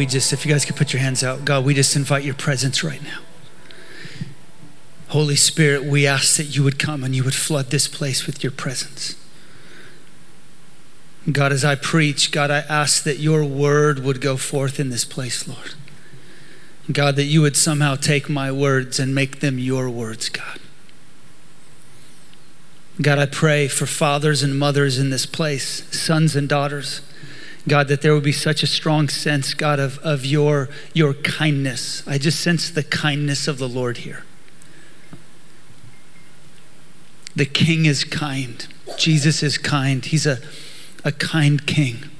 we just, if you guys could put your hands out, God, we just invite your presence right now. Holy Spirit, we ask that you would come and you would flood this place with your presence. God, as I preach, God, I ask that your word would go forth in this place, Lord. God, that you would somehow take my words and make them your words, God. God, I pray for fathers and mothers in this place, sons and daughters. God, that there would be such a strong sense, God, of, of your, your kindness. I just sense the kindness of the Lord here. The King is kind. Jesus is kind. He's a, a kind King.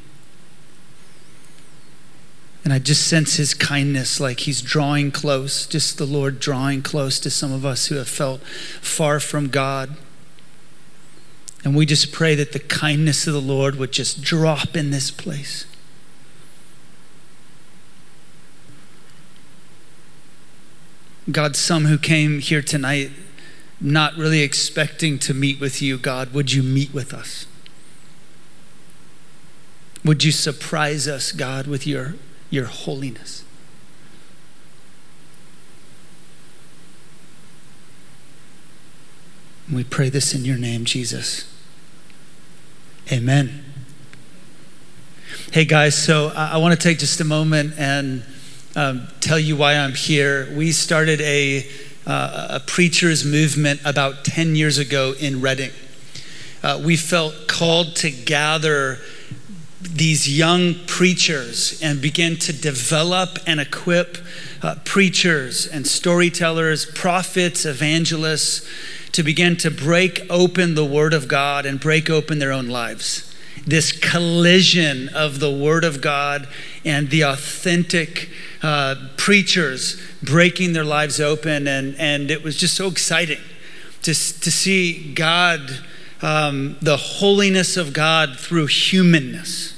And I just sense his kindness like he's drawing close, just the Lord drawing close to some of us who have felt far from God. And we just pray that the kindness of the Lord would just drop in this place. God, some who came here tonight not really expecting to meet with you, God, would you meet with us? Would you surprise us, God, with your, your holiness? We pray this in your name, Jesus. Amen. Hey, guys, so I, I want to take just a moment and um, tell you why I'm here. We started a, uh, a preacher's movement about 10 years ago in Redding. Uh, we felt called to gather these young preachers and begin to develop and equip uh, preachers and storytellers, prophets, evangelists to begin to break open the Word of God and break open their own lives. This collision of the Word of God and the authentic uh, preachers breaking their lives open. And, and it was just so exciting to, to see God, um, the holiness of God through humanness,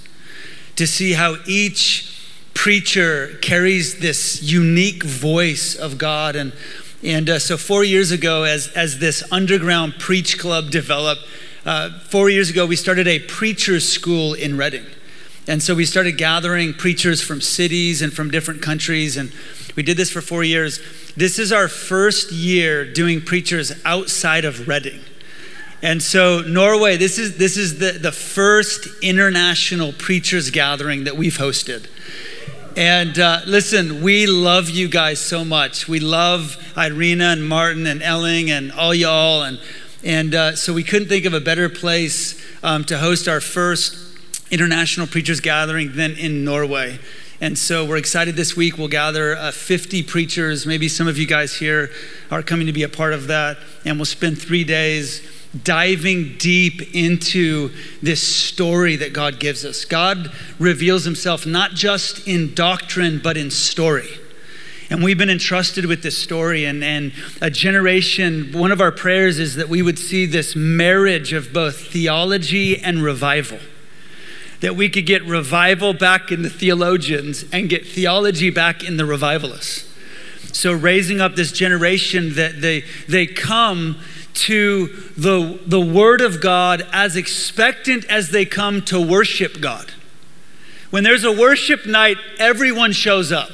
to see how each preacher carries this unique voice of God and and uh, so, four years ago, as, as this underground preach club developed, uh, four years ago, we started a preacher's school in Redding. And so, we started gathering preachers from cities and from different countries. And we did this for four years. This is our first year doing preachers outside of Redding. And so, Norway, this is, this is the, the first international preachers gathering that we've hosted. And uh, listen, we love you guys so much. We love Irina and Martin and Elling and all y'all. And, and uh, so we couldn't think of a better place um, to host our first international preachers gathering than in Norway. And so we're excited this week. We'll gather uh, 50 preachers. Maybe some of you guys here are coming to be a part of that. And we'll spend three days diving deep into this story that God gives us. God reveals himself not just in doctrine, but in story. And we've been entrusted with this story, and, and a generation, one of our prayers is that we would see this marriage of both theology and revival. That we could get revival back in the theologians and get theology back in the revivalists. So, raising up this generation that they, they come to the, the Word of God as expectant as they come to worship God. When there's a worship night, everyone shows up.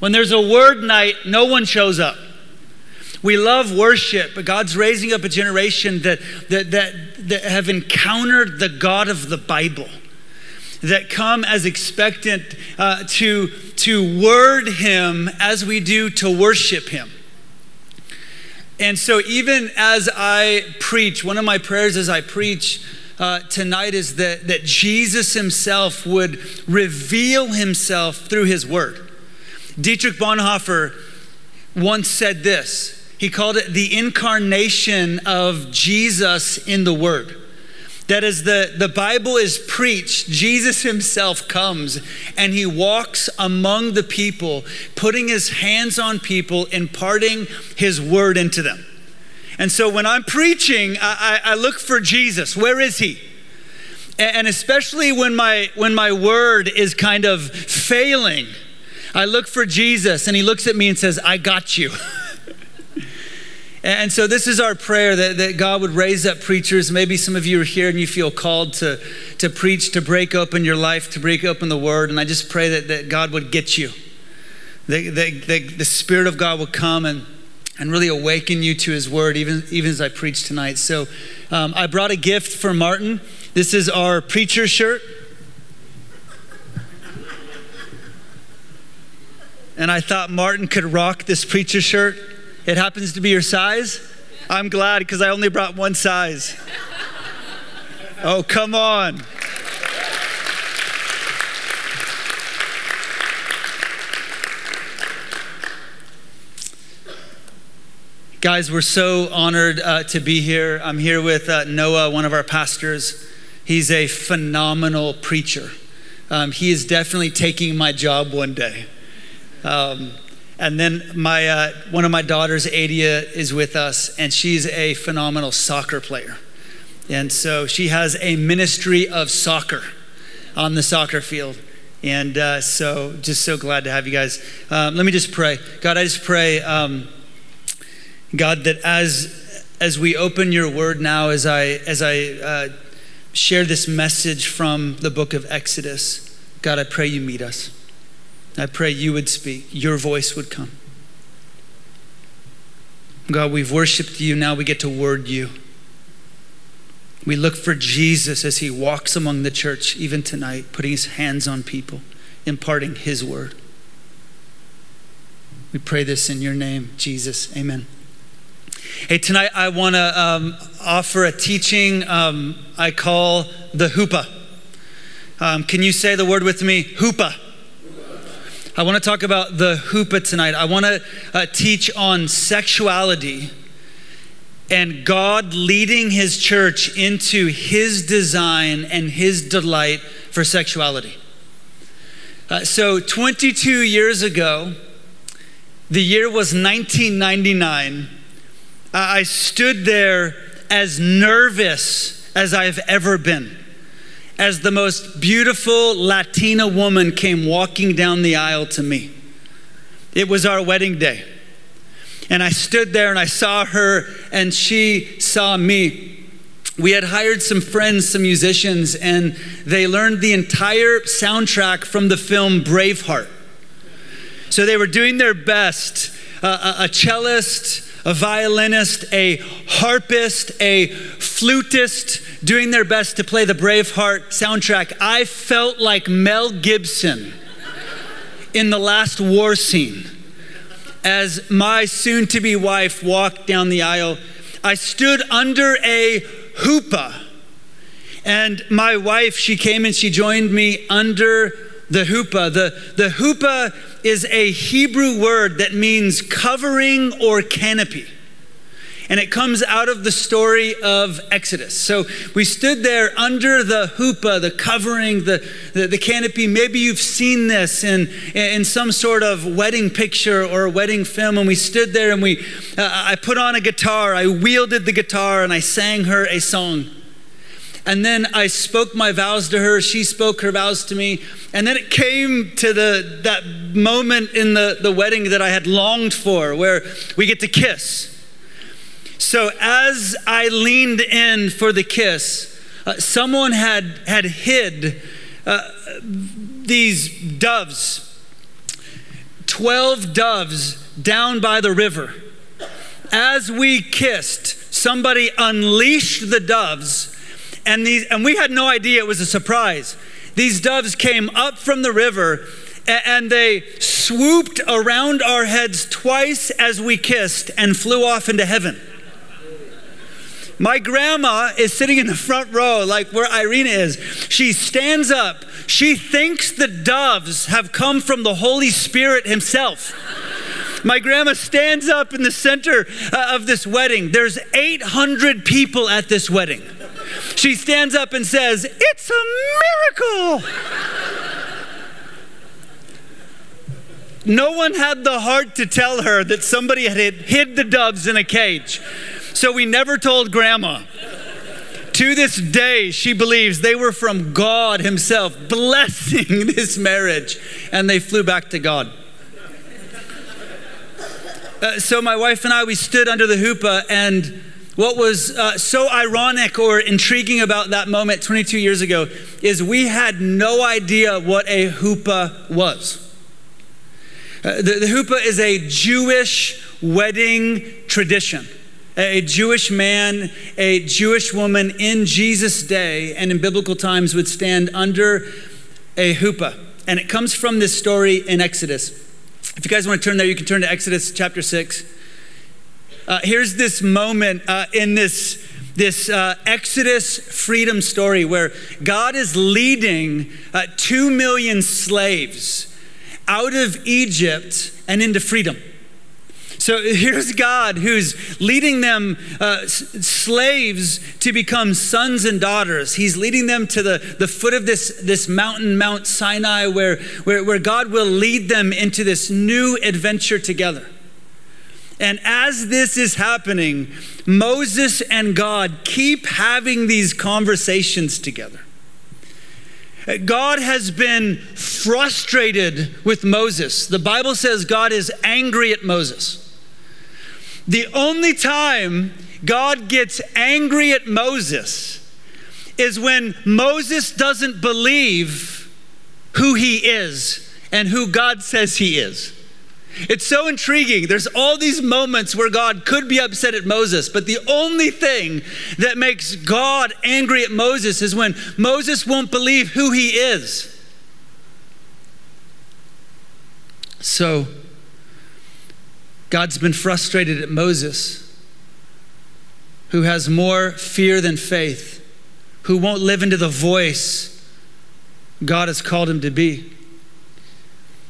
When there's a word night, no one shows up. We love worship, but God's raising up a generation that, that, that, that have encountered the God of the Bible, that come as expectant uh, to, to word Him as we do to worship Him. And so, even as I preach, one of my prayers as I preach uh, tonight is that, that Jesus himself would reveal himself through his word. Dietrich Bonhoeffer once said this he called it the incarnation of Jesus in the word. That as the, the Bible is preached, Jesus himself comes and he walks among the people, putting his hands on people, imparting his word into them. And so when I'm preaching, I, I, I look for Jesus. Where is he? And especially when my, when my word is kind of failing, I look for Jesus and he looks at me and says, I got you. And so, this is our prayer that, that God would raise up preachers. Maybe some of you are here and you feel called to, to preach, to break open your life, to break open the word. And I just pray that, that God would get you, that, that, that the Spirit of God would come and, and really awaken you to his word, even, even as I preach tonight. So, um, I brought a gift for Martin. This is our preacher shirt. And I thought Martin could rock this preacher shirt. It happens to be your size. I'm glad because I only brought one size. Oh, come on. Guys, we're so honored uh, to be here. I'm here with uh, Noah, one of our pastors. He's a phenomenal preacher. Um, he is definitely taking my job one day. Um, and then my uh, one of my daughters, Adia, is with us, and she's a phenomenal soccer player. And so she has a ministry of soccer on the soccer field. And uh, so, just so glad to have you guys. Um, let me just pray. God, I just pray, um, God, that as as we open Your Word now, as I as I uh, share this message from the book of Exodus, God, I pray You meet us. I pray you would speak, your voice would come. God, we've worshiped you, now we get to word you. We look for Jesus as he walks among the church, even tonight, putting his hands on people, imparting his word. We pray this in your name, Jesus. Amen. Hey, tonight I want to um, offer a teaching um, I call the chuppah. Um, can you say the word with me? Chuppah. I want to talk about the chuppah tonight. I want to uh, teach on sexuality and God leading his church into his design and his delight for sexuality. Uh, so, 22 years ago, the year was 1999. Uh, I stood there as nervous as I've ever been as the most beautiful Latina woman came walking down the aisle to me. It was our wedding day. And I stood there and I saw her, and she saw me. We had hired some friends, some musicians, and they learned the entire soundtrack from the film Braveheart. So they were doing their best. Uh, a, a cellist, a violinist, a harpist, a flutist doing their best to play the Braveheart soundtrack. I felt like Mel Gibson in the last war scene as my soon to be wife walked down the aisle. I stood under a chuppah. And my wife, she came and she joined me under the chuppah. The, the chuppah is a Hebrew word that means covering or canopy. And it comes out of the story of Exodus. So we stood there under the chuppah, the covering, the, the, the canopy. Maybe you've seen this in, in some sort of wedding picture or a wedding film. And we stood there and we, uh, I put on a guitar, I wielded the guitar, and I sang her a song. And then I spoke my vows to her. She spoke her vows to me. And then it came to the, that moment in the, the wedding that I had longed for, where we get to kiss. So as I leaned in for the kiss, uh, someone had, had hid uh, these doves, 12 doves down by the river. As we kissed, somebody unleashed the doves and, these, and we had no idea it was a surprise. These doves came up from the river and they swooped around our heads twice as we kissed and flew off into heaven. My grandma is sitting in the front row, like where Irina is. She stands up. She thinks the doves have come from the Holy Spirit Himself. My grandma stands up in the center uh, of this wedding. There's 800 people at this wedding. She stands up and says, It's a miracle. no one had the heart to tell her that somebody had hid the doves in a cage. So we never told grandma. To this day, she believes they were from God Himself blessing this marriage, and they flew back to God. Uh, so my wife and I, we stood under the chuppah, and what was uh, so ironic or intriguing about that moment 22 years ago is we had no idea what a chuppah was. Uh, the, the chuppah is a Jewish wedding tradition. A Jewish man, a Jewish woman in Jesus' day and in biblical times would stand under a chuppah. And it comes from this story in Exodus. If you guys want to turn there, you can turn to Exodus chapter 6. Uh, here's this moment uh, in this, this uh, Exodus freedom story where God is leading uh, two million slaves out of Egypt and into freedom. So here's God who's leading them, uh, slaves, to become sons and daughters. He's leading them to the, the foot of this, this mountain, Mount Sinai, where, where, where God will lead them into this new adventure together. And as this is happening, Moses and God keep having these conversations together. Uh, God has been frustrated with Moses. The Bible says God is angry at Moses. The only time God gets angry at Moses is when Moses doesn't believe who he is and who God says he is. It's so intriguing. There's all these moments where God could be upset at Moses, but the only thing that makes God angry at Moses is when Moses won't believe who he is. So, God's been frustrated at Moses, who has more fear than faith, who won't live into the voice God has called him to be.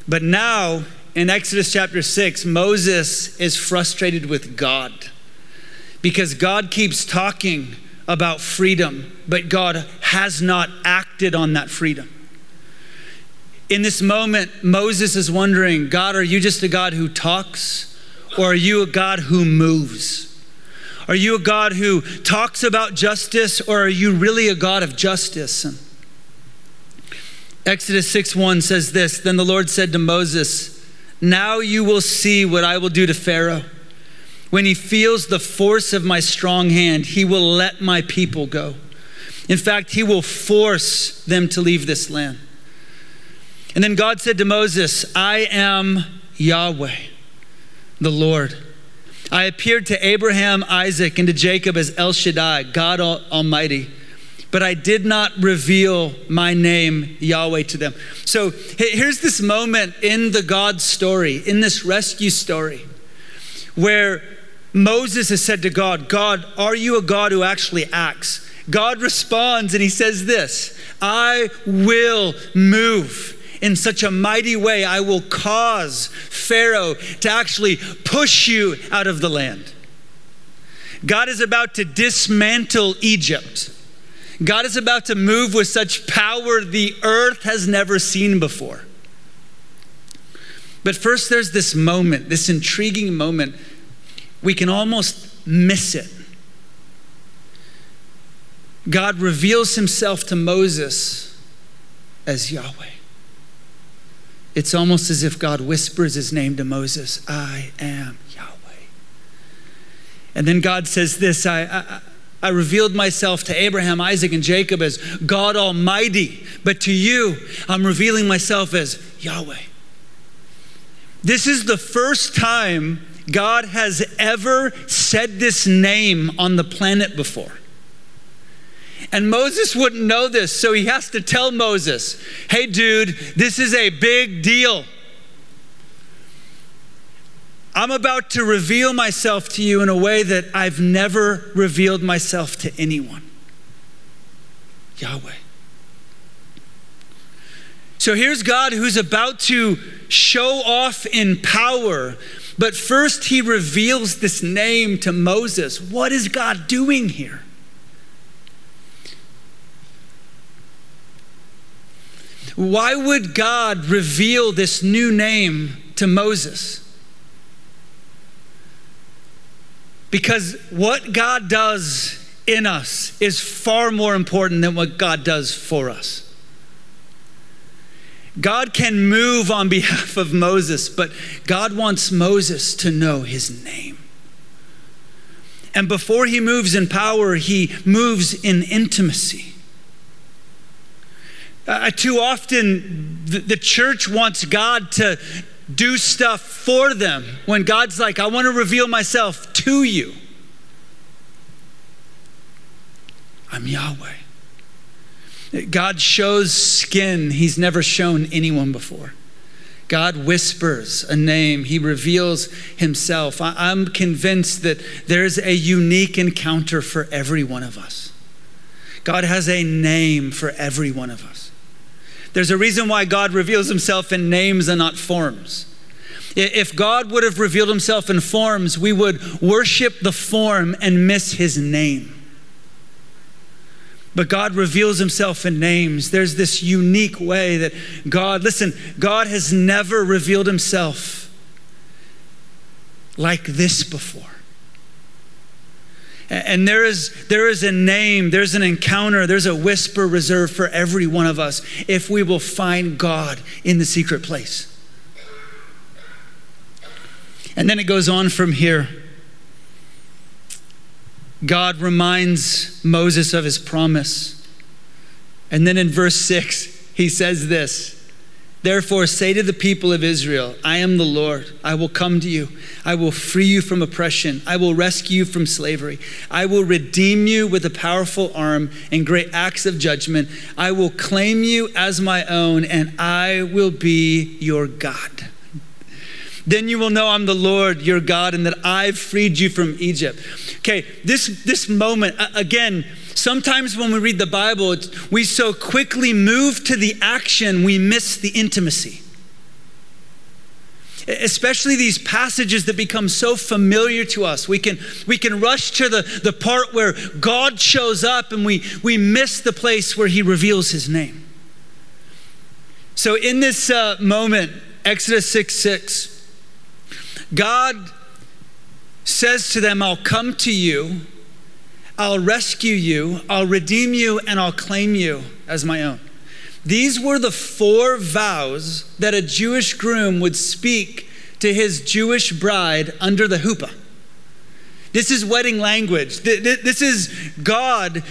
But now, in Exodus chapter 6, Moses is frustrated with God because God keeps talking about freedom, but God has not acted on that freedom. In this moment, Moses is wondering God, are you just a God who talks, or are you a God who moves? Are you a God who talks about justice, or are you really a God of justice? Exodus 6 1 says this Then the Lord said to Moses, now you will see what I will do to Pharaoh. When he feels the force of my strong hand, he will let my people go. In fact, he will force them to leave this land. And then God said to Moses, I am Yahweh, the Lord. I appeared to Abraham, Isaac, and to Jacob as El Shaddai, God Almighty but I did not reveal my name, Yahweh, to them. So here's this moment in the God story, in this rescue story, where Moses has said to God, God, are you a God who actually acts? God responds and he says this I will move in such a mighty way, I will cause Pharaoh to actually push you out of the land. God is about to dismantle Egypt. God is about to move with such power the earth has never seen before. But first, there's this moment, this intriguing moment. We can almost miss it. God reveals himself to Moses as Yahweh. It's almost as if God whispers his name to Moses I am Yahweh. And then God says this I, I, I revealed myself to Abraham, Isaac, and Jacob as God Almighty, but to you, I'm revealing myself as Yahweh. This is the first time God has ever said this name on the planet before. And Moses wouldn't know this, so he has to tell Moses, hey, dude, this is a big deal. I'm about to reveal myself to you in a way that I've never revealed myself to anyone. Yahweh. So here's God who's about to show off in power, but first he reveals this name to Moses. What is God doing here? Why would God reveal this new name to Moses? Because what God does in us is far more important than what God does for us. God can move on behalf of Moses, but God wants Moses to know his name. And before he moves in power, he moves in intimacy. Uh, too often, the, the church wants God to do stuff for them when God's like, I want to reveal myself to you. I'm Yahweh. God shows skin he's never shown anyone before. God whispers a name, He reveals Himself. I'm convinced that there's a unique encounter for every one of us. God has a name for every one of us. There's a reason why God reveals Himself in names and not forms. If God would have revealed Himself in forms, we would worship the form and miss His name. But God reveals himself in names. There's this unique way that God, listen, God has never revealed himself like this before. And there is, there is a name, there's an encounter, there's a whisper reserved for every one of us if we will find God in the secret place. And then it goes on from here. God reminds Moses of his promise. And then in verse 6, he says this Therefore, say to the people of Israel, I am the Lord. I will come to you. I will free you from oppression. I will rescue you from slavery. I will redeem you with a powerful arm and great acts of judgment. I will claim you as my own, and I will be your God. Then you will know I'm the Lord your God and that I've freed you from Egypt. Okay, this, this moment, again, sometimes when we read the Bible, we so quickly move to the action, we miss the intimacy. Especially these passages that become so familiar to us. We can, we can rush to the, the part where God shows up and we, we miss the place where he reveals his name. So, in this uh, moment, Exodus 6 6, God says to them, I'll come to you, I'll rescue you, I'll redeem you, and I'll claim you as my own. These were the four vows that a Jewish groom would speak to his Jewish bride under the chuppah. This is wedding language. This is God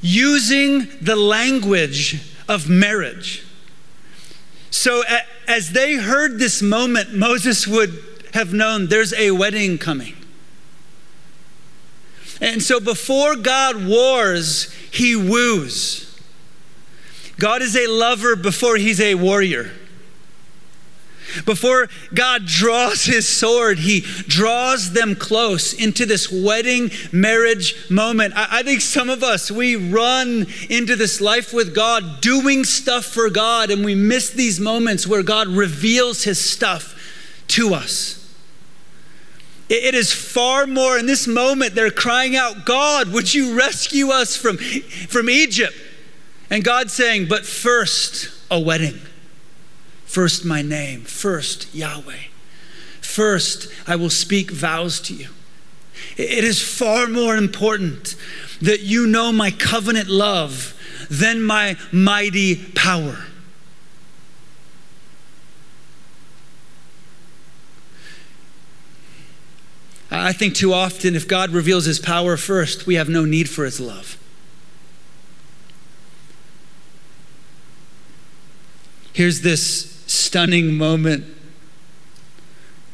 using the language of marriage. So, as they heard this moment, Moses would have known there's a wedding coming. And so before God wars, he woos. God is a lover before he's a warrior. Before God draws his sword, he draws them close into this wedding marriage moment. I, I, think some of us, we run into this life with God, doing stuff for God, and we miss these moments where God reveals his stuff to us. It is far more in this moment, they're crying out, God, would you rescue us from, from Egypt? And God saying, but first, a wedding. First, my name. First, Yahweh. First, I will speak vows to you. It is far more important that you know my covenant love than my mighty power. I think too often, if God reveals his power first, we have no need for his love. Here's this stunning moment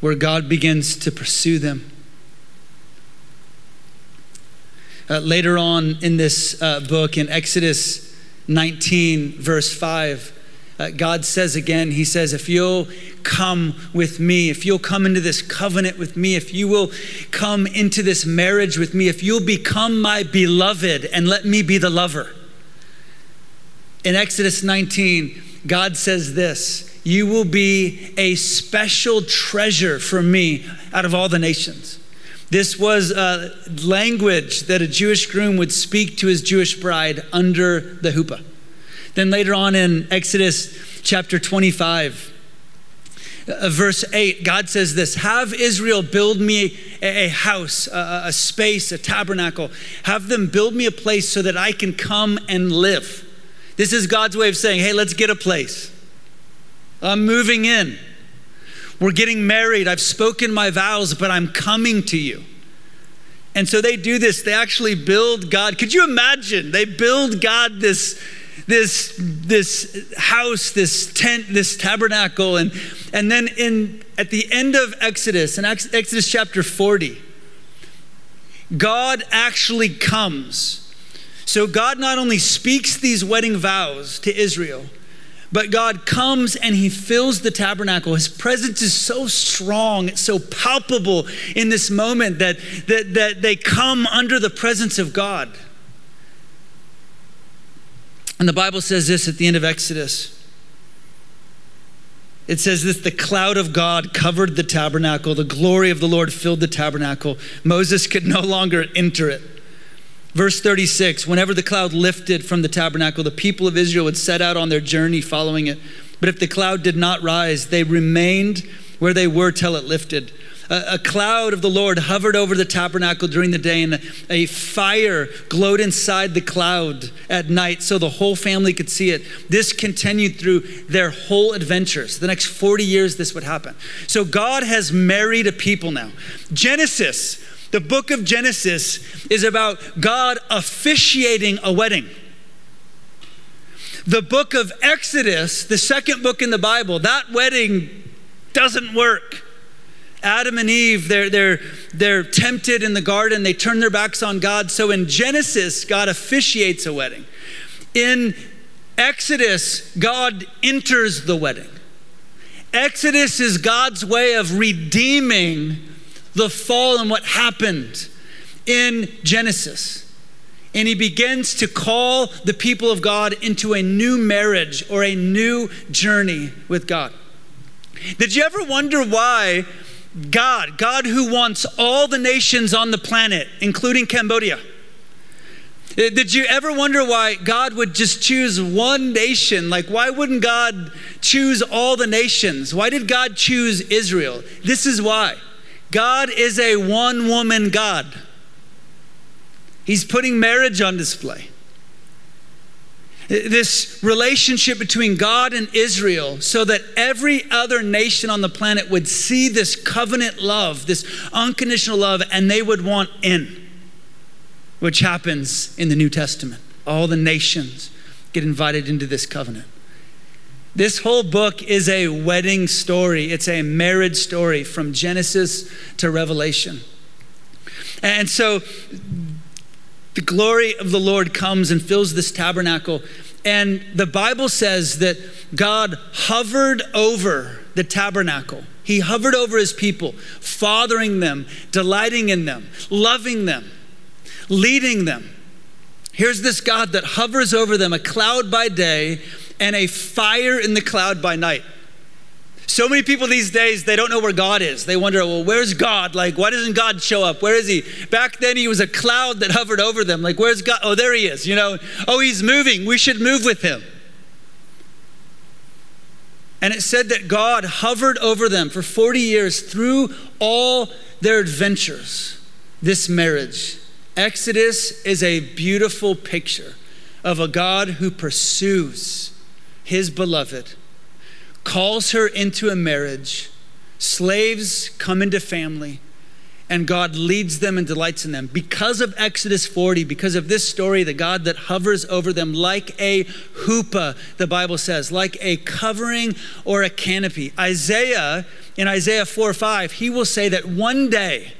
where God begins to pursue them. Uh, later on in this uh, book, in Exodus 19, verse 5, uh, God says again, He says, if you'll come with me, if you'll come into this covenant with me, if you will come into this marriage with me, if you'll become my beloved and let me be the lover. In Exodus 19, God says this You will be a special treasure for me out of all the nations. This was a language that a Jewish groom would speak to his Jewish bride under the chuppah. Then later on in Exodus chapter 25, uh, verse 8, God says this Have Israel build me a, house, a, a space, a tabernacle. Have them build me a place so that I can come and live. This is God's way of saying, Hey, let's get a place. I'm moving in. We're getting married. I've spoken my vows, but I'm coming to you. And so they do this. They actually build God. Could you imagine? They build God this, this, this house, this tent, this tabernacle. And, and then in, at the end of Exodus, in Exodus chapter 40, God actually comes. So God not only speaks these wedding vows to Israel, but God comes and he fills the tabernacle. His presence is so strong, it's so palpable in this moment that, that, that they come under the presence of God. And the Bible says this at the end of Exodus. It says this the cloud of God covered the tabernacle, the glory of the Lord filled the tabernacle. Moses could no longer enter it. Verse 36 Whenever the cloud lifted from the tabernacle, the people of Israel would set out on their journey following it. But if the cloud did not rise, they remained where they were till it lifted. A, cloud of the Lord hovered over the tabernacle during the day, and a fire glowed inside the cloud at night so the whole family could see it. This continued through their whole adventures. The next 40 years, this would happen. So God has married a people now. Genesis the book of Genesis is about God officiating a wedding. The book of Exodus, the second book in the Bible, that wedding doesn't work. Adam and Eve, they're, they're, they're tempted in the garden, they turn their backs on God. So in Genesis, God officiates a wedding. In Exodus, God enters the wedding. Exodus is God's way of redeeming the fall and what happened in Genesis. And he begins to call the people of God into a new marriage or a new journey with God. Did you ever wonder why God, God who wants all the nations on the planet, including Cambodia, uh, did you ever wonder why God would just choose one nation? Like, why wouldn't God choose all the nations? Why did God choose Israel? This is why. God is a one woman God. He's putting marriage on display. This relationship between God and Israel, so that every other nation on the planet would see this covenant love, this unconditional love, and they would want in, which happens in the New Testament. All the nations get invited into this covenant. This whole book is a wedding story, it's a marriage story from Genesis to Revelation. And so the glory of the Lord comes and fills this tabernacle. And the Bible says that God hovered over the tabernacle. He hovered over his people, fathering them, delighting in them, loving them, leading them. Here's this God that hovers over them, a cloud by day and a fire in the cloud by night. So many people these days, they don't know where God is. They wonder, well, where's God? Like, why doesn't God show up? Where is he? Back then, he was a cloud that hovered over them. Like, where's God? Oh, there he is. You know, oh, he's moving. We should move with him. And it said that God hovered over them for 40 years through all their adventures, this marriage. Exodus is a beautiful picture of a God who pursues his beloved, calls her into a marriage, slaves come into family, and God leads them and delights in them. Because of Exodus 40, because of this story, the God that hovers over them like a chuppah, the Bible says, like a covering or a canopy. Isaiah, in Isaiah 4 5, he will say that one day,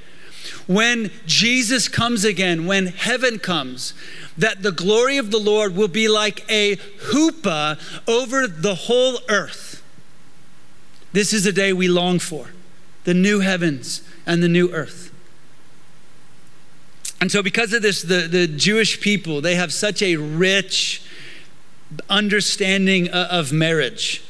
when Jesus comes again, when heaven comes, that the glory of the Lord will be like a chuppah over the whole earth. This is a day we long for the new heavens and the new earth. And so, because of this, the, the Jewish people, they have such a rich understanding of marriage.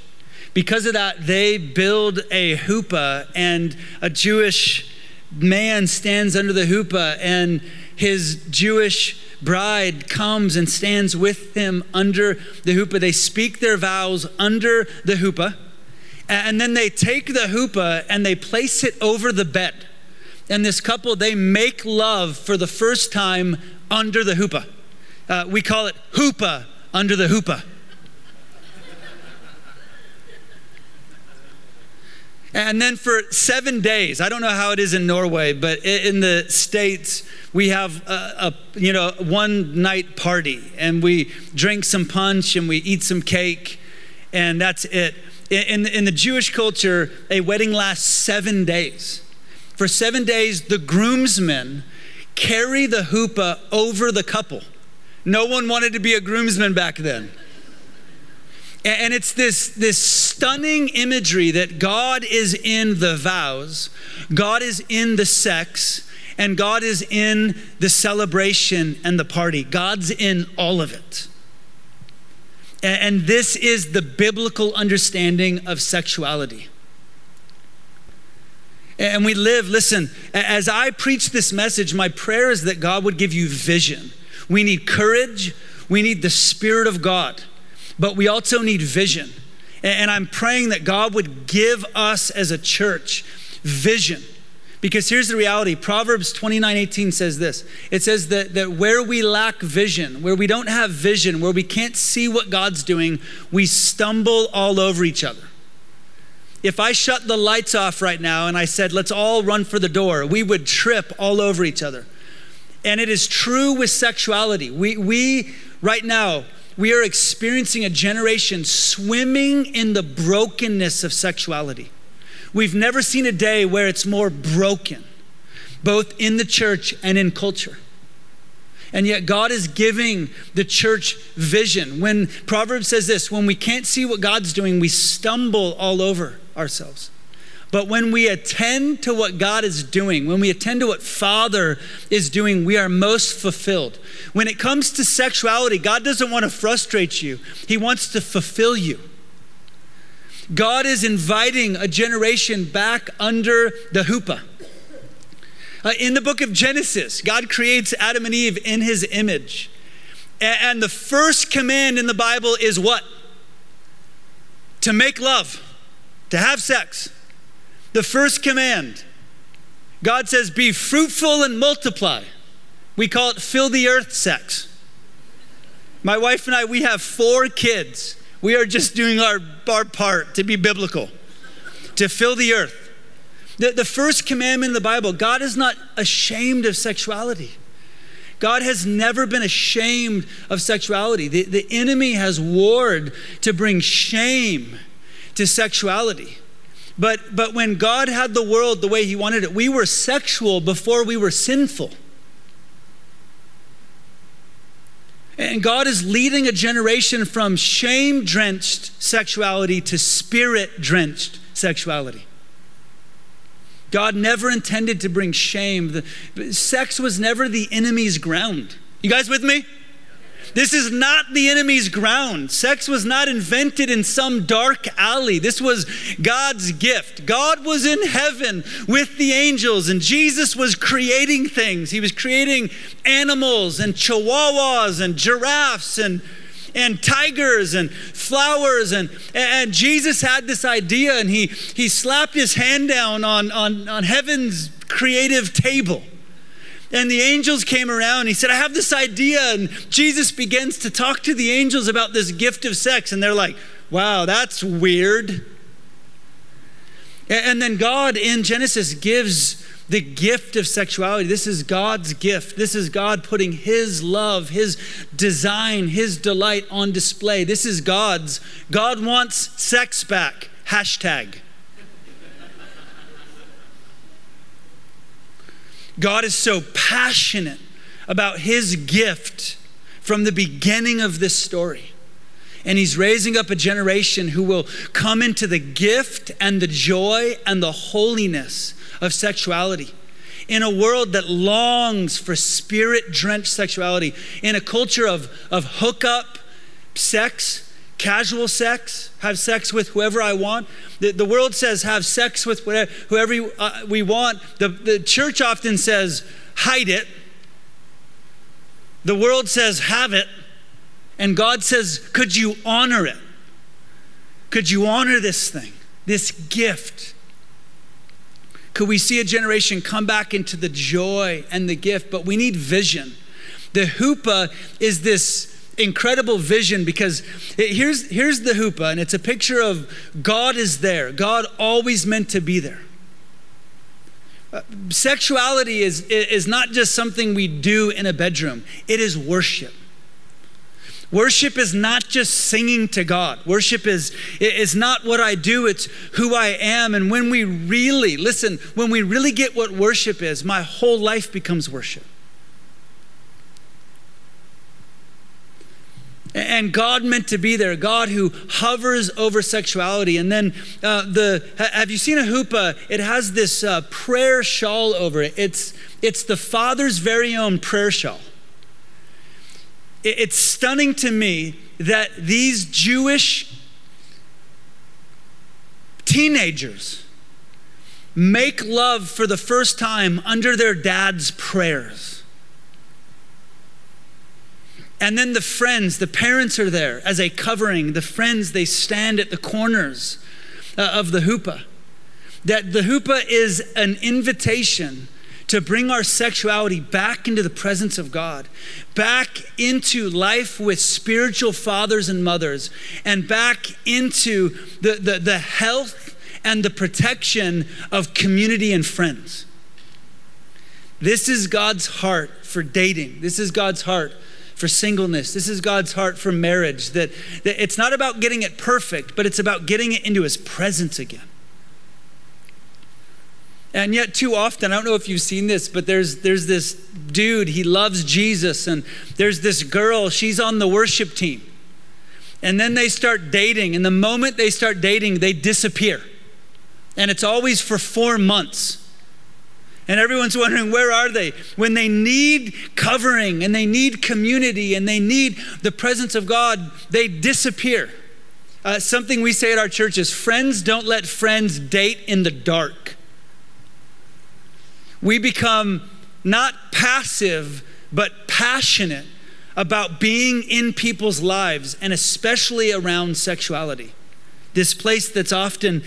Because of that, they build a chuppah, and a Jewish man stands under the chuppah, and his Jewish bride comes and stands with him under the chuppah. They speak their vows under the chuppah, and then they take the chuppah and they place it over the bed. And this couple, they make love for the first time under the chuppah. Uh, we call it chuppah under the chuppah. And then for seven days, I don't know how it is in Norway, but in the States, we have a, a, you know one night party and we drink some punch and we eat some cake and that's it. In, in the Jewish culture, a wedding lasts seven days. For seven days, the groomsmen carry the chuppah over the couple. No one wanted to be a groomsman back then. And it's this, this stunning imagery that God is in the vows, God is in the sex, and God is in the celebration and the party. God's in all of it. And this is the biblical understanding of sexuality. And we live, listen, as I preach this message, my prayer is that God would give you vision. We need courage, we need the Spirit of God but we also need vision. And I'm praying that God would give us as a church vision. Because here's the reality Proverbs 29 18 says this it says that, that where we lack vision, where we don't have vision, where we can't see what God's doing, we stumble all over each other. If I shut the lights off right now and I said, let's all run for the door, we would trip all over each other. And it is true with sexuality. We, we right now, we are experiencing a generation swimming in the brokenness of sexuality. We've never seen a day where it's more broken, both in the church and in culture. And yet, God is giving the church vision. When Proverbs says this, when we can't see what God's doing, we stumble all over ourselves. But when we attend to what God is doing, when we attend to what Father is doing, we are most fulfilled. When it comes to sexuality, God doesn't want to frustrate you, He wants to fulfill you. God is inviting a generation back under the chuppah. Uh, in the book of Genesis, God creates Adam and Eve in his image. And, and the first command in the Bible is what? To make love, to have sex. The first command God says, Be fruitful and multiply. We call it fill the earth sex. My wife and I, we have four kids. We are just doing our, our part to be biblical, to fill the earth. The, the first commandment in the Bible God is not ashamed of sexuality. God has never been ashamed of sexuality. The, the enemy has warred to bring shame to sexuality. But, but when God had the world the way He wanted it, we were sexual before we were sinful. And God is leading a generation from shame drenched sexuality to spirit drenched sexuality. God never intended to bring shame. The, sex was never the enemy's ground. You guys with me? This is not the enemy's ground. Sex was not invented in some dark alley. This was God's gift. God was in heaven with the angels, and Jesus was creating things. He was creating animals and chihuahuas and giraffes and and tigers and flowers and and Jesus had this idea and he he slapped his hand down on on, on heaven's creative table and the angels came around. He said, I have this idea. And Jesus begins to talk to the angels about this gift of sex. And they're like, wow, that's weird. And then God in Genesis gives the gift of sexuality. This is God's gift. This is God putting His love, His design, His delight on display. This is God's. God wants sex back. Hashtag. God is so passionate about his gift from the beginning of this story. And he's raising up a generation who will come into the gift and the joy and the holiness of sexuality. In a world that longs for spirit drenched sexuality, in a culture of, of hookup, sex, casual sex, have sex with whoever I want. The, the world says have sex with whatever, whoever uh, we want. The, the church often says hide it. The world says have it. And God says, could you honor it? Could you honor this thing, this gift? Could we see a generation come back into the joy and the gift? But we need vision. The chuppah is this incredible vision because it, here's, here's the chuppah, and it's a picture of God is there. God always meant to be there. Uh, sexuality is, is not just something we do in a bedroom, it is worship. Worship is not just singing to God. Worship is, is not what I do, it's who I am. And when we really, listen, when we really get what worship is, my whole life becomes worship. And God meant to be there, God who hovers over sexuality. And then uh, the have you seen a chuppah? It has this uh, prayer shawl over it. It's it's the Father's very own prayer shawl. It, it's stunning to me that these Jewish teenagers make love for the first time under their dad's prayers. And then the friends, the parents are there as a covering. The friends, they stand at the corners uh, of the chuppah. That the chuppah is an invitation to bring our sexuality back into the presence of God, back into life with spiritual fathers and mothers, and back into the, the, the health and the protection of community and friends. This is God's heart for dating. This is God's heart for singleness. This is God's heart for marriage. That, that it's not about getting it perfect, but it's about getting it into His presence again. And yet, too often, I don't know if you've seen this, but there's, there's this dude, he loves Jesus, and there's this girl, she's on the worship team. And then they start dating, and the moment they start dating, they disappear. And it's always for four months. And everyone's wondering, where are they? When they need covering and they need community and they need the presence of God, they disappear. Uh, something we say at our church is friends don't let friends date in the dark. We become not passive, but passionate about being in people's lives and especially around sexuality this place that's often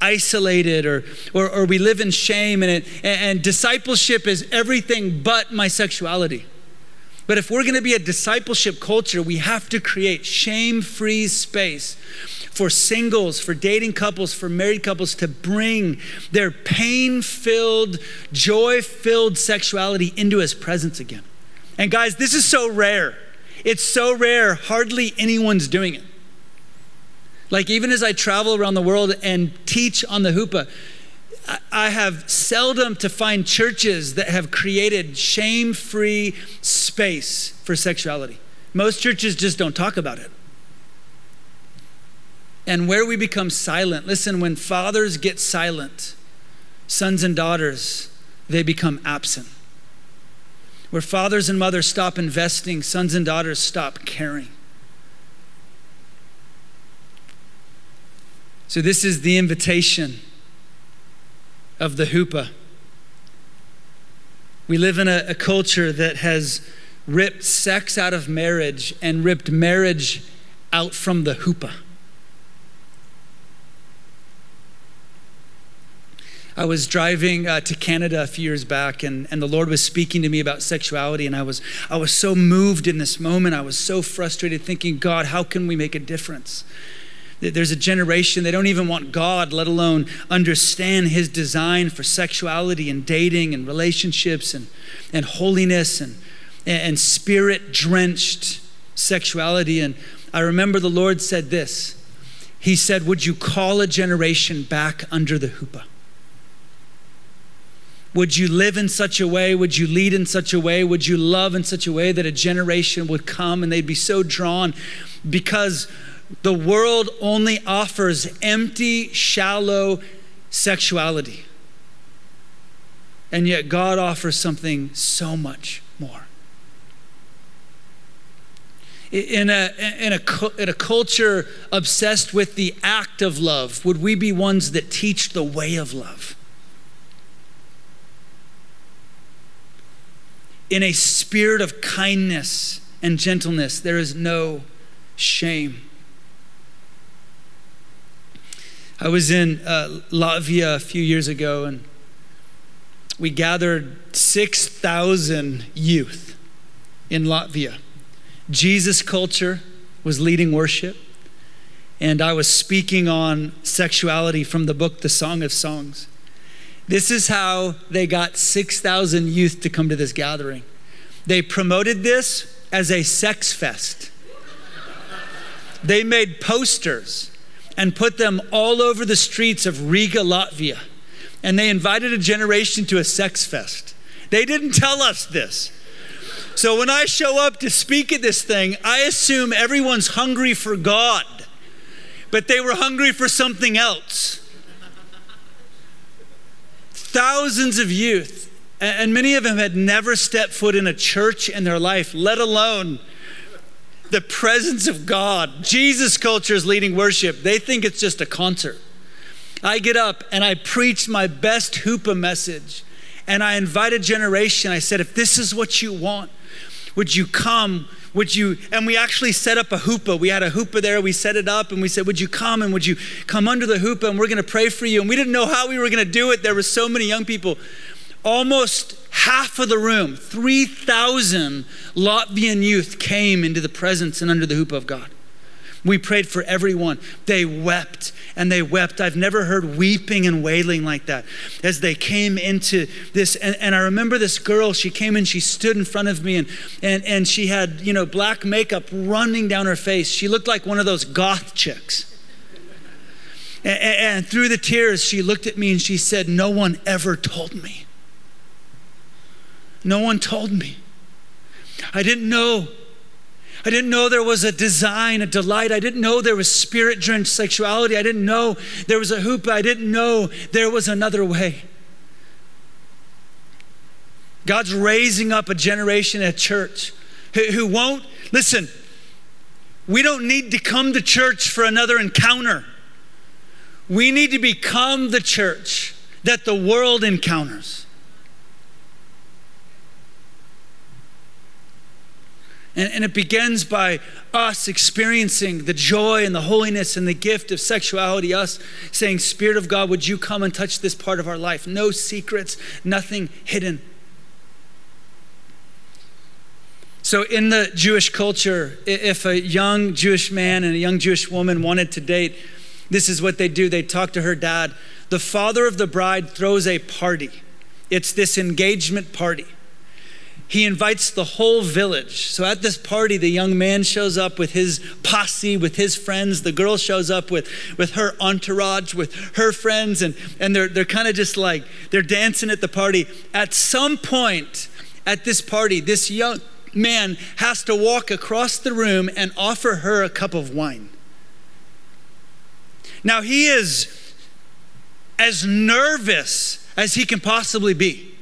isolated or, or, or we live in shame and, it, and discipleship is everything but my sexuality. But if we're going to be a discipleship culture, we have to create shame free space for singles, for dating couples, for married couples to bring their pain filled, joy filled sexuality into his presence again. And guys, this is so rare. It's so rare, hardly anyone's doing it. Like, even as I travel around the world and teach on the chuppah, I have seldom to find churches that have created shame free space for sexuality. Most churches just don't talk about it. And where we become silent, listen, when fathers get silent, sons and daughters, they become absent. Where fathers and mothers stop investing, sons and daughters stop caring. So, this is the invitation of the chuppah. We live in a, a, culture that has ripped sex out of marriage and ripped marriage out from the chuppah. I was driving uh, to Canada a few years back, and, and the Lord was speaking to me about sexuality, and I was, I was so moved in this moment. I was so frustrated, thinking, God, how can we make a difference? There's a generation, they don't even want God, let alone understand His design for sexuality and dating and relationships and, and holiness and, and spirit drenched sexuality. And I remember the Lord said this He said, Would you call a generation back under the chuppah? Would you live in such a way? Would you lead in such a way? Would you love in such a way that a generation would come and they'd be so drawn because the world only offers empty, shallow sexuality. And yet, God offers something so much more. In a, in, a, in a culture obsessed with the act of love, would we be ones that teach the way of love? In a spirit of kindness and gentleness, there is no shame. I was in uh, Latvia a few years ago and we gathered 6,000 youth in Latvia. Jesus culture was leading worship, and I was speaking on sexuality from the book The Song of Songs. This is how they got 6,000 youth to come to this gathering. They promoted this as a sex fest. They made posters and put them all over the streets of Riga, Latvia. And they invited a generation to a sex fest. They didn't tell us this. So when I show up to speak at this thing, I assume everyone's hungry for God, but they were hungry for something else. Thousands of youth, and many of them had never stepped foot in a church in their life, let alone the presence of God. Jesus culture is leading worship. They think it's just a concert. I get up and I preach my best chuppah message. And I invite a generation. I said, if this is what you want, would you come? Would you? And we actually set up a chuppah. We had a chuppah there. We set it up and we said, Would you come and would you come under the chuppah and we're going to pray for you? And we didn't know how we were going to do it. There were so many young people. Almost half of the room, 3,000 Latvian youth came into the presence and under the hoop of God. We prayed for everyone. They wept and they wept. I've never heard weeping and wailing like that as they came into this. And, and I remember this girl, she came and she stood in front of me and, and, and she had, you know, black makeup running down her face. She looked like one of those goth chicks. And, and through the tears, she looked at me and she said, No one ever told me. No one told me. I didn't know I didn't know there was a design, a delight. I didn't know there was spirit drenched sexuality. I didn't know there was a hoop. I didn't know there was another way. God's raising up a generation at church who, who won't, listen, we don't need to come to church for another encounter. We need to become the church that the world encounters. And, and, it begins by us experiencing the joy and the holiness and the gift of sexuality, us saying, Spirit of God, would you come and touch this part of our life? No secrets, nothing hidden. So, in the Jewish culture, if a young Jewish man and a young Jewish woman wanted to date, this is what they do. They talk to her dad. The father of the bride throws a party, it's this engagement party he invites the whole village. So at this party, the young man shows up with his posse, with his friends. The girl shows up with, with her entourage, with her friends, and, and they're, they're kind of just like, they're dancing at the party. At some point at this party, this young man has to walk across the room and offer her a cup of wine. Now, he is as nervous as he can possibly be.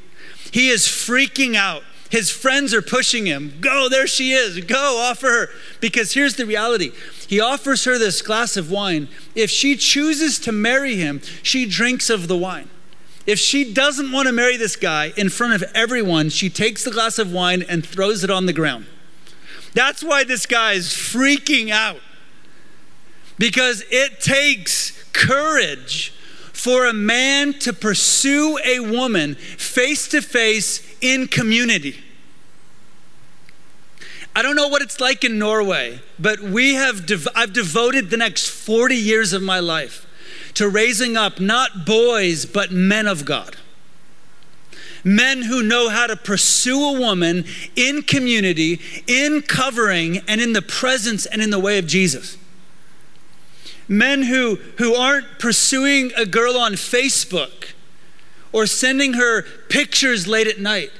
He is freaking out. His friends are pushing him. Go, there she is. Go, offer her. Because here's the reality he offers her this glass of wine. If she chooses to marry him, she drinks of the wine. If she doesn't want to marry this guy in front of everyone, she takes the glass of wine and throws it on the ground. That's why this guy is freaking out. Because it takes courage for a man to pursue a woman face to face in community. I don't know what it's like in Norway, but we have I've devoted the next 40 years of my life to raising up not boys, but men of God. Men who know how to pursue a woman in community, in covering, and in the presence and in the way of Jesus. Men who, who aren't pursuing a girl on Facebook or sending her pictures late at night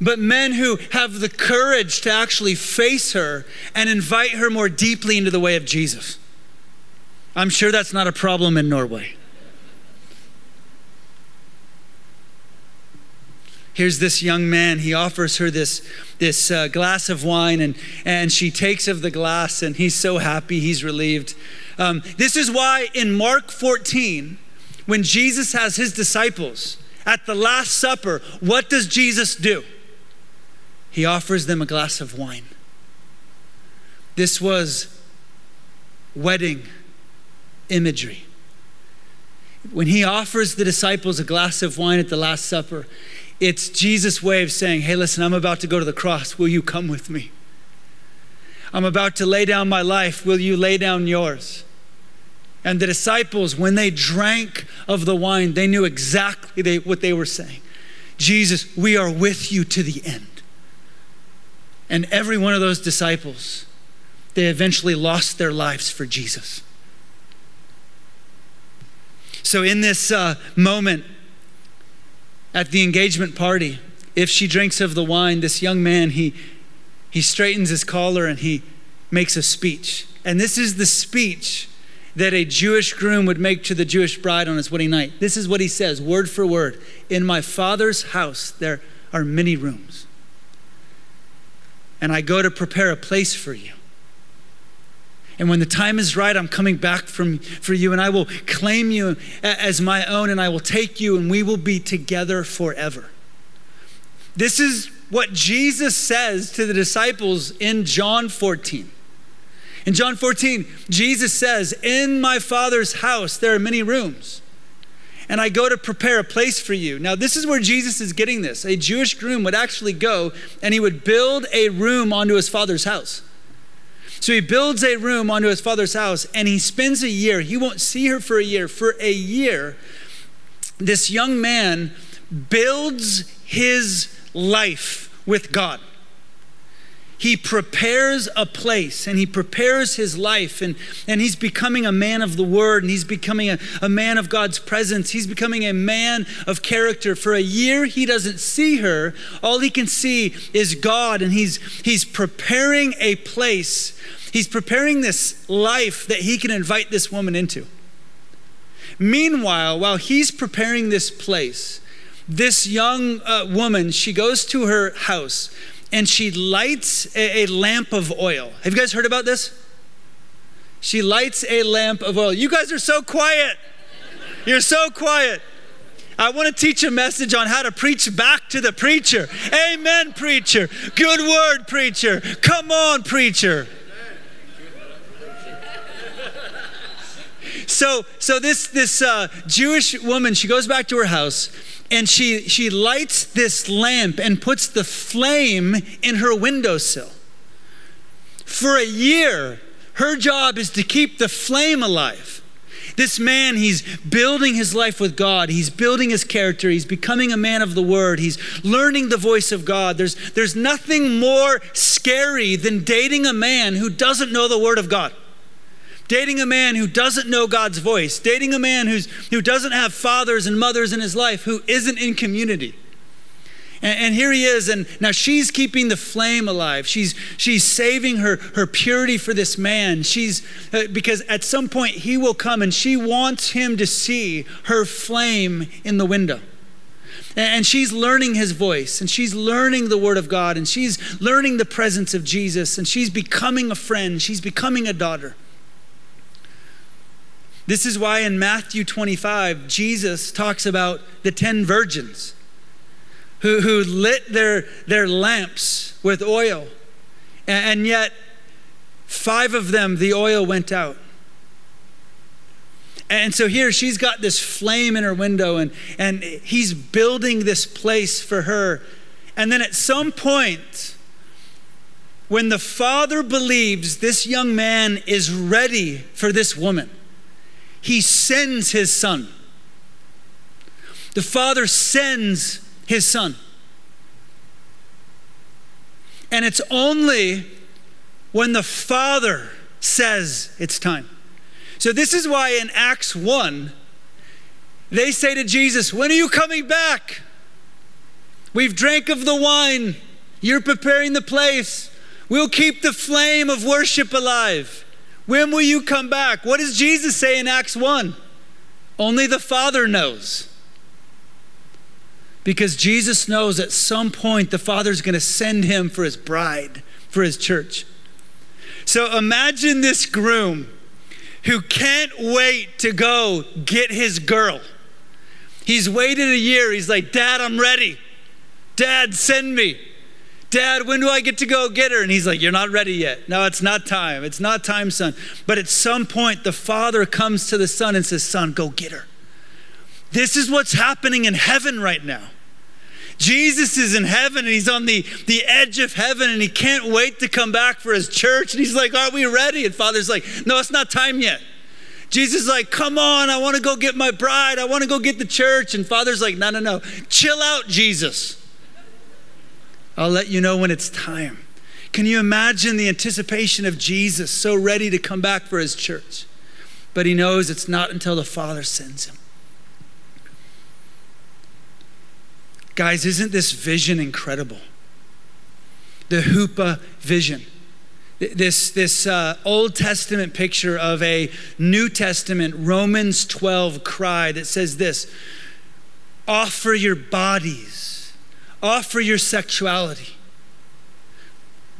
but men who have the courage to actually face her and invite her more deeply into the way of Jesus. I'm sure that's not a problem in Norway. Here's this young man. He offers her this, this uh, glass of wine, and, and she takes of the glass, and he's so happy, he's relieved. Um, this is why in Mark 14, when Jesus has his disciples at the Last Supper, what does Jesus do? he offers them a glass of wine. This was wedding imagery. When he offers the disciples a glass of wine at the Last Supper, it's Jesus' way of saying, Hey, listen, I'm about to go to the cross. Will you come with me? I'm about to lay down my life. Will you lay down yours? And the disciples, when they drank of the wine, they knew exactly what they were saying Jesus, we are with you to the end. And every one of those disciples, they eventually lost their lives for Jesus. So, in this uh, moment at the engagement party, if she drinks of the wine, this young man, he, he straightens his collar and he makes a speech. And this is the speech that a Jewish groom would make to the Jewish bride on his wedding night. This is what he says, word for word In my father's house, there are many rooms. And I go to prepare a place for you. And when the time is right, I'm coming back from, for you, and I will claim you as my own, and I will take you, and we will be together forever. This is what Jesus says to the disciples in John 14. In John 14, Jesus says, In my Father's house there are many rooms, and I go to prepare a place for you. Now, this is where Jesus is getting this. A Jewish groom would actually go and he would build a room onto his father's house. So he builds a room onto his father's house and he spends a year. He won't see her for a year. For a year, this young man builds his life with God he prepares a place and he prepares his life and, and he's becoming a man of the word and he's becoming a, a man of God's presence. He's becoming a man of character. For a year, he doesn't see her. All he can see is God and he's, he's preparing a place. He's preparing this life that he can invite this woman into. Meanwhile, while he's preparing this place, this young uh, woman, she goes to her house and she lights a, a lamp of oil. Have you guys heard about this? She lights a lamp of oil. You guys are so quiet. You're so quiet. I want to teach a message on how to preach back to the preacher. Amen, preacher. Good word, preacher. Come on, preacher. So, so this this uh, Jewish woman, she goes back to her house and she, she lights this lamp and puts the flame in her windowsill. For a year, her job is to keep the flame alive. This man, he's building his life with God. He's building his character. He's becoming a man of the word. He's learning the voice of God. There's, there's nothing more scary than dating a man who doesn't know the word of God dating a man who doesn't know God's voice, dating a man who's, who doesn't have fathers and mothers in his life, who isn't in community. And, and, here he is, and now she's keeping the flame alive. She's, she's saving her, her purity for this man. She's, uh, because at some point he will come and she wants him to see her flame in the window. And she's learning his voice, and she's learning the word of God, and she's learning the presence of Jesus, and she's becoming a friend, she's becoming a daughter. This is why in Matthew 25, Jesus talks about the 10 virgins who, who lit their, their lamps with oil, and, and yet five of them, the oil went out. And so here she's got this flame in her window, and, and he's building this place for her. And then at some point, when the father believes this young man is ready for this woman, he sends his son. The Father sends his son. And it's only when the Father says it's time. So, this is why in Acts 1, they say to Jesus, When are you coming back? We've drank of the wine. You're preparing the place. We'll keep the flame of worship alive. When will you come back? What does Jesus say in Acts 1? Only the Father knows. Because Jesus knows at some point the Father's going to send him for his bride, for his church. So imagine this groom who can't wait to go get his girl. He's waited a year. He's like, Dad, I'm ready. Dad, send me. Dad, when do I get to go get her? And he's like, You're not ready yet. No, it's not time. It's not time, son. But at some point, the father comes to the son and says, Son, go get her. This is what's happening in heaven right now. Jesus is in heaven and he's on the, the edge of heaven and he can't wait to come back for his church. And he's like, Are we ready? And Father's like, No, it's not time yet. Jesus is like, Come on, I want to go get my bride. I want to go get the church. And Father's like, No, no, no. Chill out, Jesus. I'll let you know when it's time. Can you imagine the anticipation of Jesus so ready to come back for his church? But he knows it's not until the Father sends him. Guys, isn't this vision incredible? The Chuppah vision. This, this uh, Old Testament picture of a New Testament Romans 12 cry that says this offer your bodies, offer your sexuality,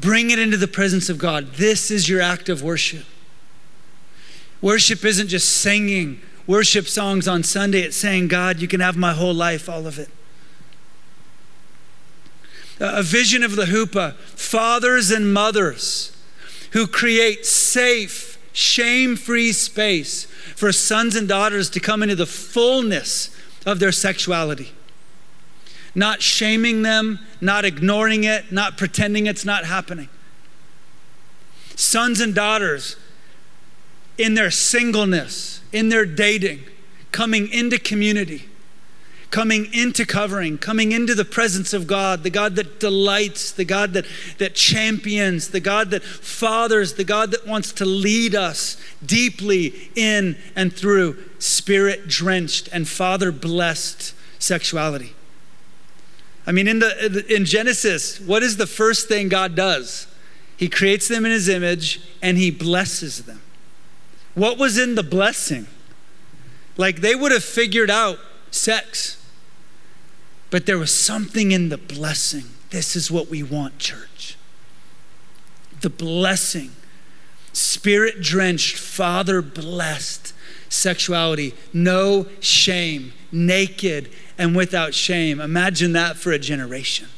bring it into the presence of God. This is your act of worship. Worship isn't just singing worship songs on Sunday, it's saying, God, you can have my whole life, all of it a vision of the Chuppah, fathers and mothers who create safe, shame free space for sons and daughters to come into the fullness of their sexuality. Not shaming them, not ignoring it, not pretending it's not happening. Sons and daughters in their singleness, in their dating, coming into community coming into covering, coming into the presence of God, the God that delights, the God that, that champions, the God that fathers, the God that wants to lead us deeply in and through spirit drenched and father blessed sexuality. I mean, in, the, in Genesis, what is the first thing God does? He creates them in his image and he blesses them. What was in the blessing? Like they would have figured out sex. But there was something in the blessing. This is what we want, church. The blessing, spirit drenched, father blessed sexuality, no shame, naked and without shame. Imagine that for a generation.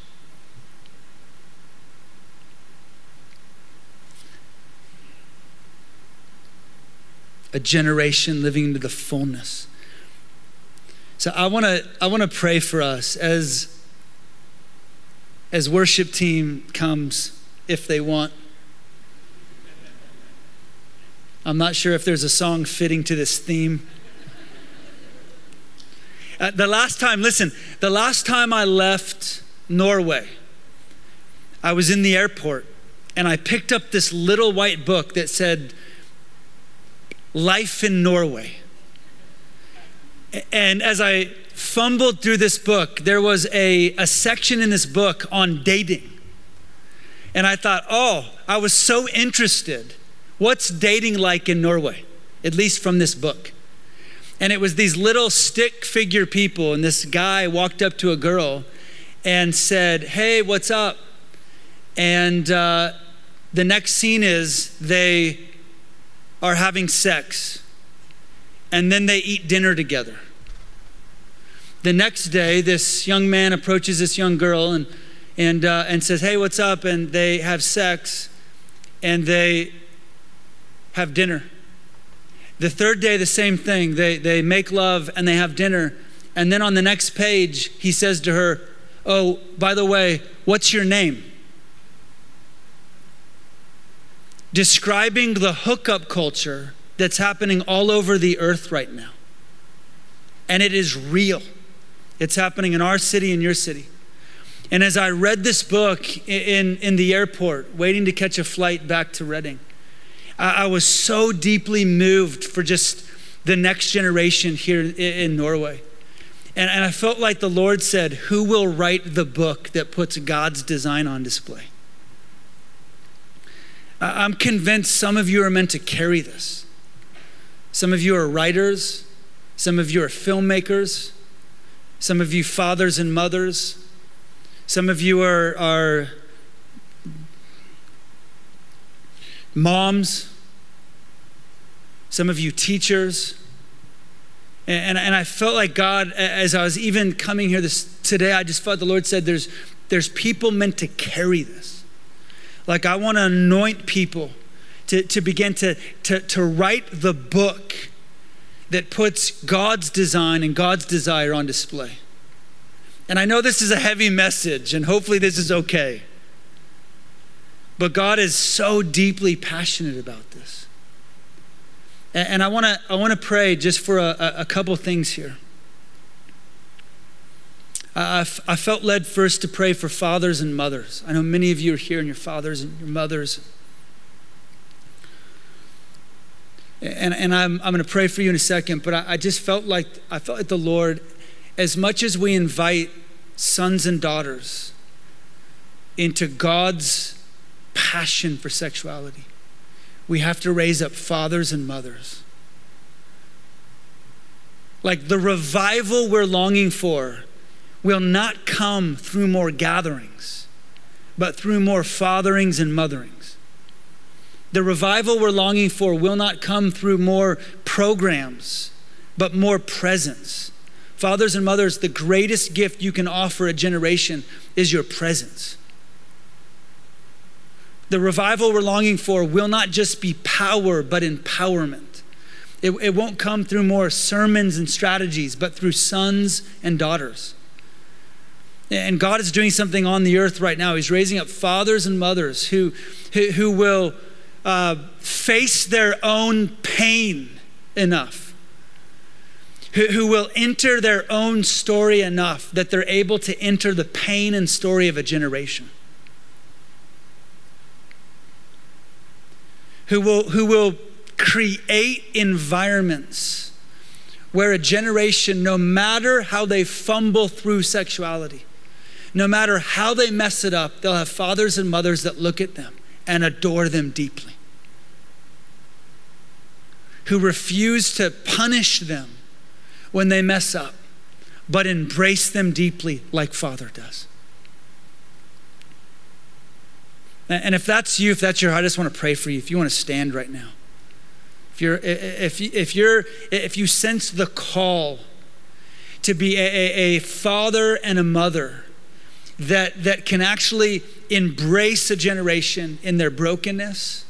A generation living into the fullness so I want to I want to pray for us as as worship team comes if they want. I'm not sure if there's a song fitting to this theme. Uh, the last time, listen, the last time I left Norway, I was in the airport and I picked up this little white book that said, Life in Norway. And as I fumbled through this book, there was a, a section in this book on dating. And I thought, oh, I was so interested. What's dating like in Norway? At least from this book. And it was these little stick figure people, and this guy walked up to a girl and said, Hey, what's up? And uh, the next scene is they are having sex and then they eat dinner together. The next day, this young man approaches this young girl and, and, uh, and says, Hey, what's up? And they have sex and they have dinner. The third day, the same thing. They, they make love and they have dinner. And then on the next page, he says to her, Oh, by the way, what's your name? Describing the hookup culture that's happening all over the earth right now. And it is real. It's happening in our city and your city. And as I read this book in, in the airport, waiting to catch a flight back to Redding, I, I was so deeply moved for just the next generation here in, in Norway. And, and I felt like the Lord said, Who will write the book that puts God's design on display? I'm convinced some of you are meant to carry this. Some of you are writers, some of you are filmmakers, some of you fathers and mothers, some of you are, are moms, some of you teachers. And, and, I felt like God, as I was even coming here this today, I just felt the Lord said there's, there's people meant to carry this. Like I want to anoint people to, to begin to, to, to write the book that puts God's design and God's desire on display. And I know this is a heavy message, and hopefully this is okay. But God is so deeply passionate about this. And I want to I want to pray just for a, a couple things here. I, I felt led first to pray for fathers and mothers. I know many of you are here and your fathers and your mothers. And, and I'm, I'm going to pray for you in a second, but I, I just felt like I felt like the Lord, as much as we invite sons and daughters into God's passion for sexuality, we have to raise up fathers and mothers. Like the revival we're longing for will not come through more gatherings, but through more fatherings and motherings. The revival we're longing for will not come through more programs, but more presence. Fathers and mothers, the greatest gift you can offer a generation is your presence. The revival we're longing for will not just be power, but empowerment. It, it won't come through more sermons and strategies, but through sons and daughters. And God is doing something on the earth right now. He's raising up fathers and mothers who, who, who will uh, face their own pain enough, who, who will enter their own story enough that they're able to enter the pain and story of a generation. Who will, who will create environments where a generation, no matter how they fumble through sexuality, no matter how they mess it up, they'll have fathers and mothers that look at them and adore them deeply, who refuse to punish them when they mess up, but embrace them deeply like Father does. And if that's you, if that's your heart, I just want to pray for you. If you want to stand right now, if you're, if, if you're, if you sense the call to be a, a, a father and a mother that, that can actually embrace a generation in their brokenness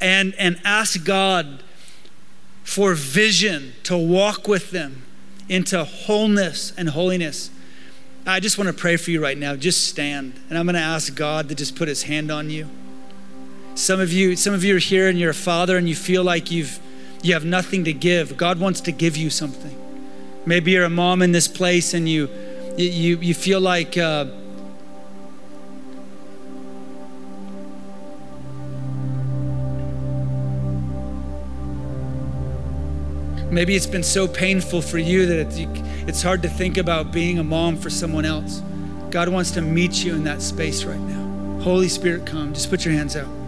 and, and ask God for vision to walk with them into wholeness and holiness. I just want to pray for you right now. Just stand. And I'm going to ask God to just put his hand on you. Some of you, some of you are here and you're a father and you feel like you've you have nothing to give. God wants to give you something. Maybe you're a mom in this place and you you, you feel like uh, maybe it's been so painful for you that it's, it's hard to think about being a mom for someone else. God wants to meet you in that space right now. Holy Spirit, come. Just put your hands out.